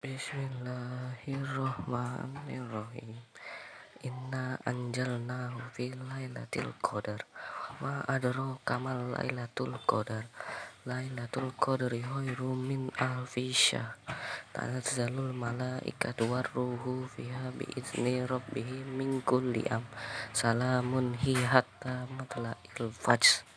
Bismillahirrahmanirrahim. Inna anjalnahu fi lailatul qadar Ma adraka mal lailatul qadar. Lailatul qadri khairum min alfi syahr Tanazzalul malaikatu warruhu fiha biizni rabbihim min kulli am. Salamun hi hatta matla'il fajr.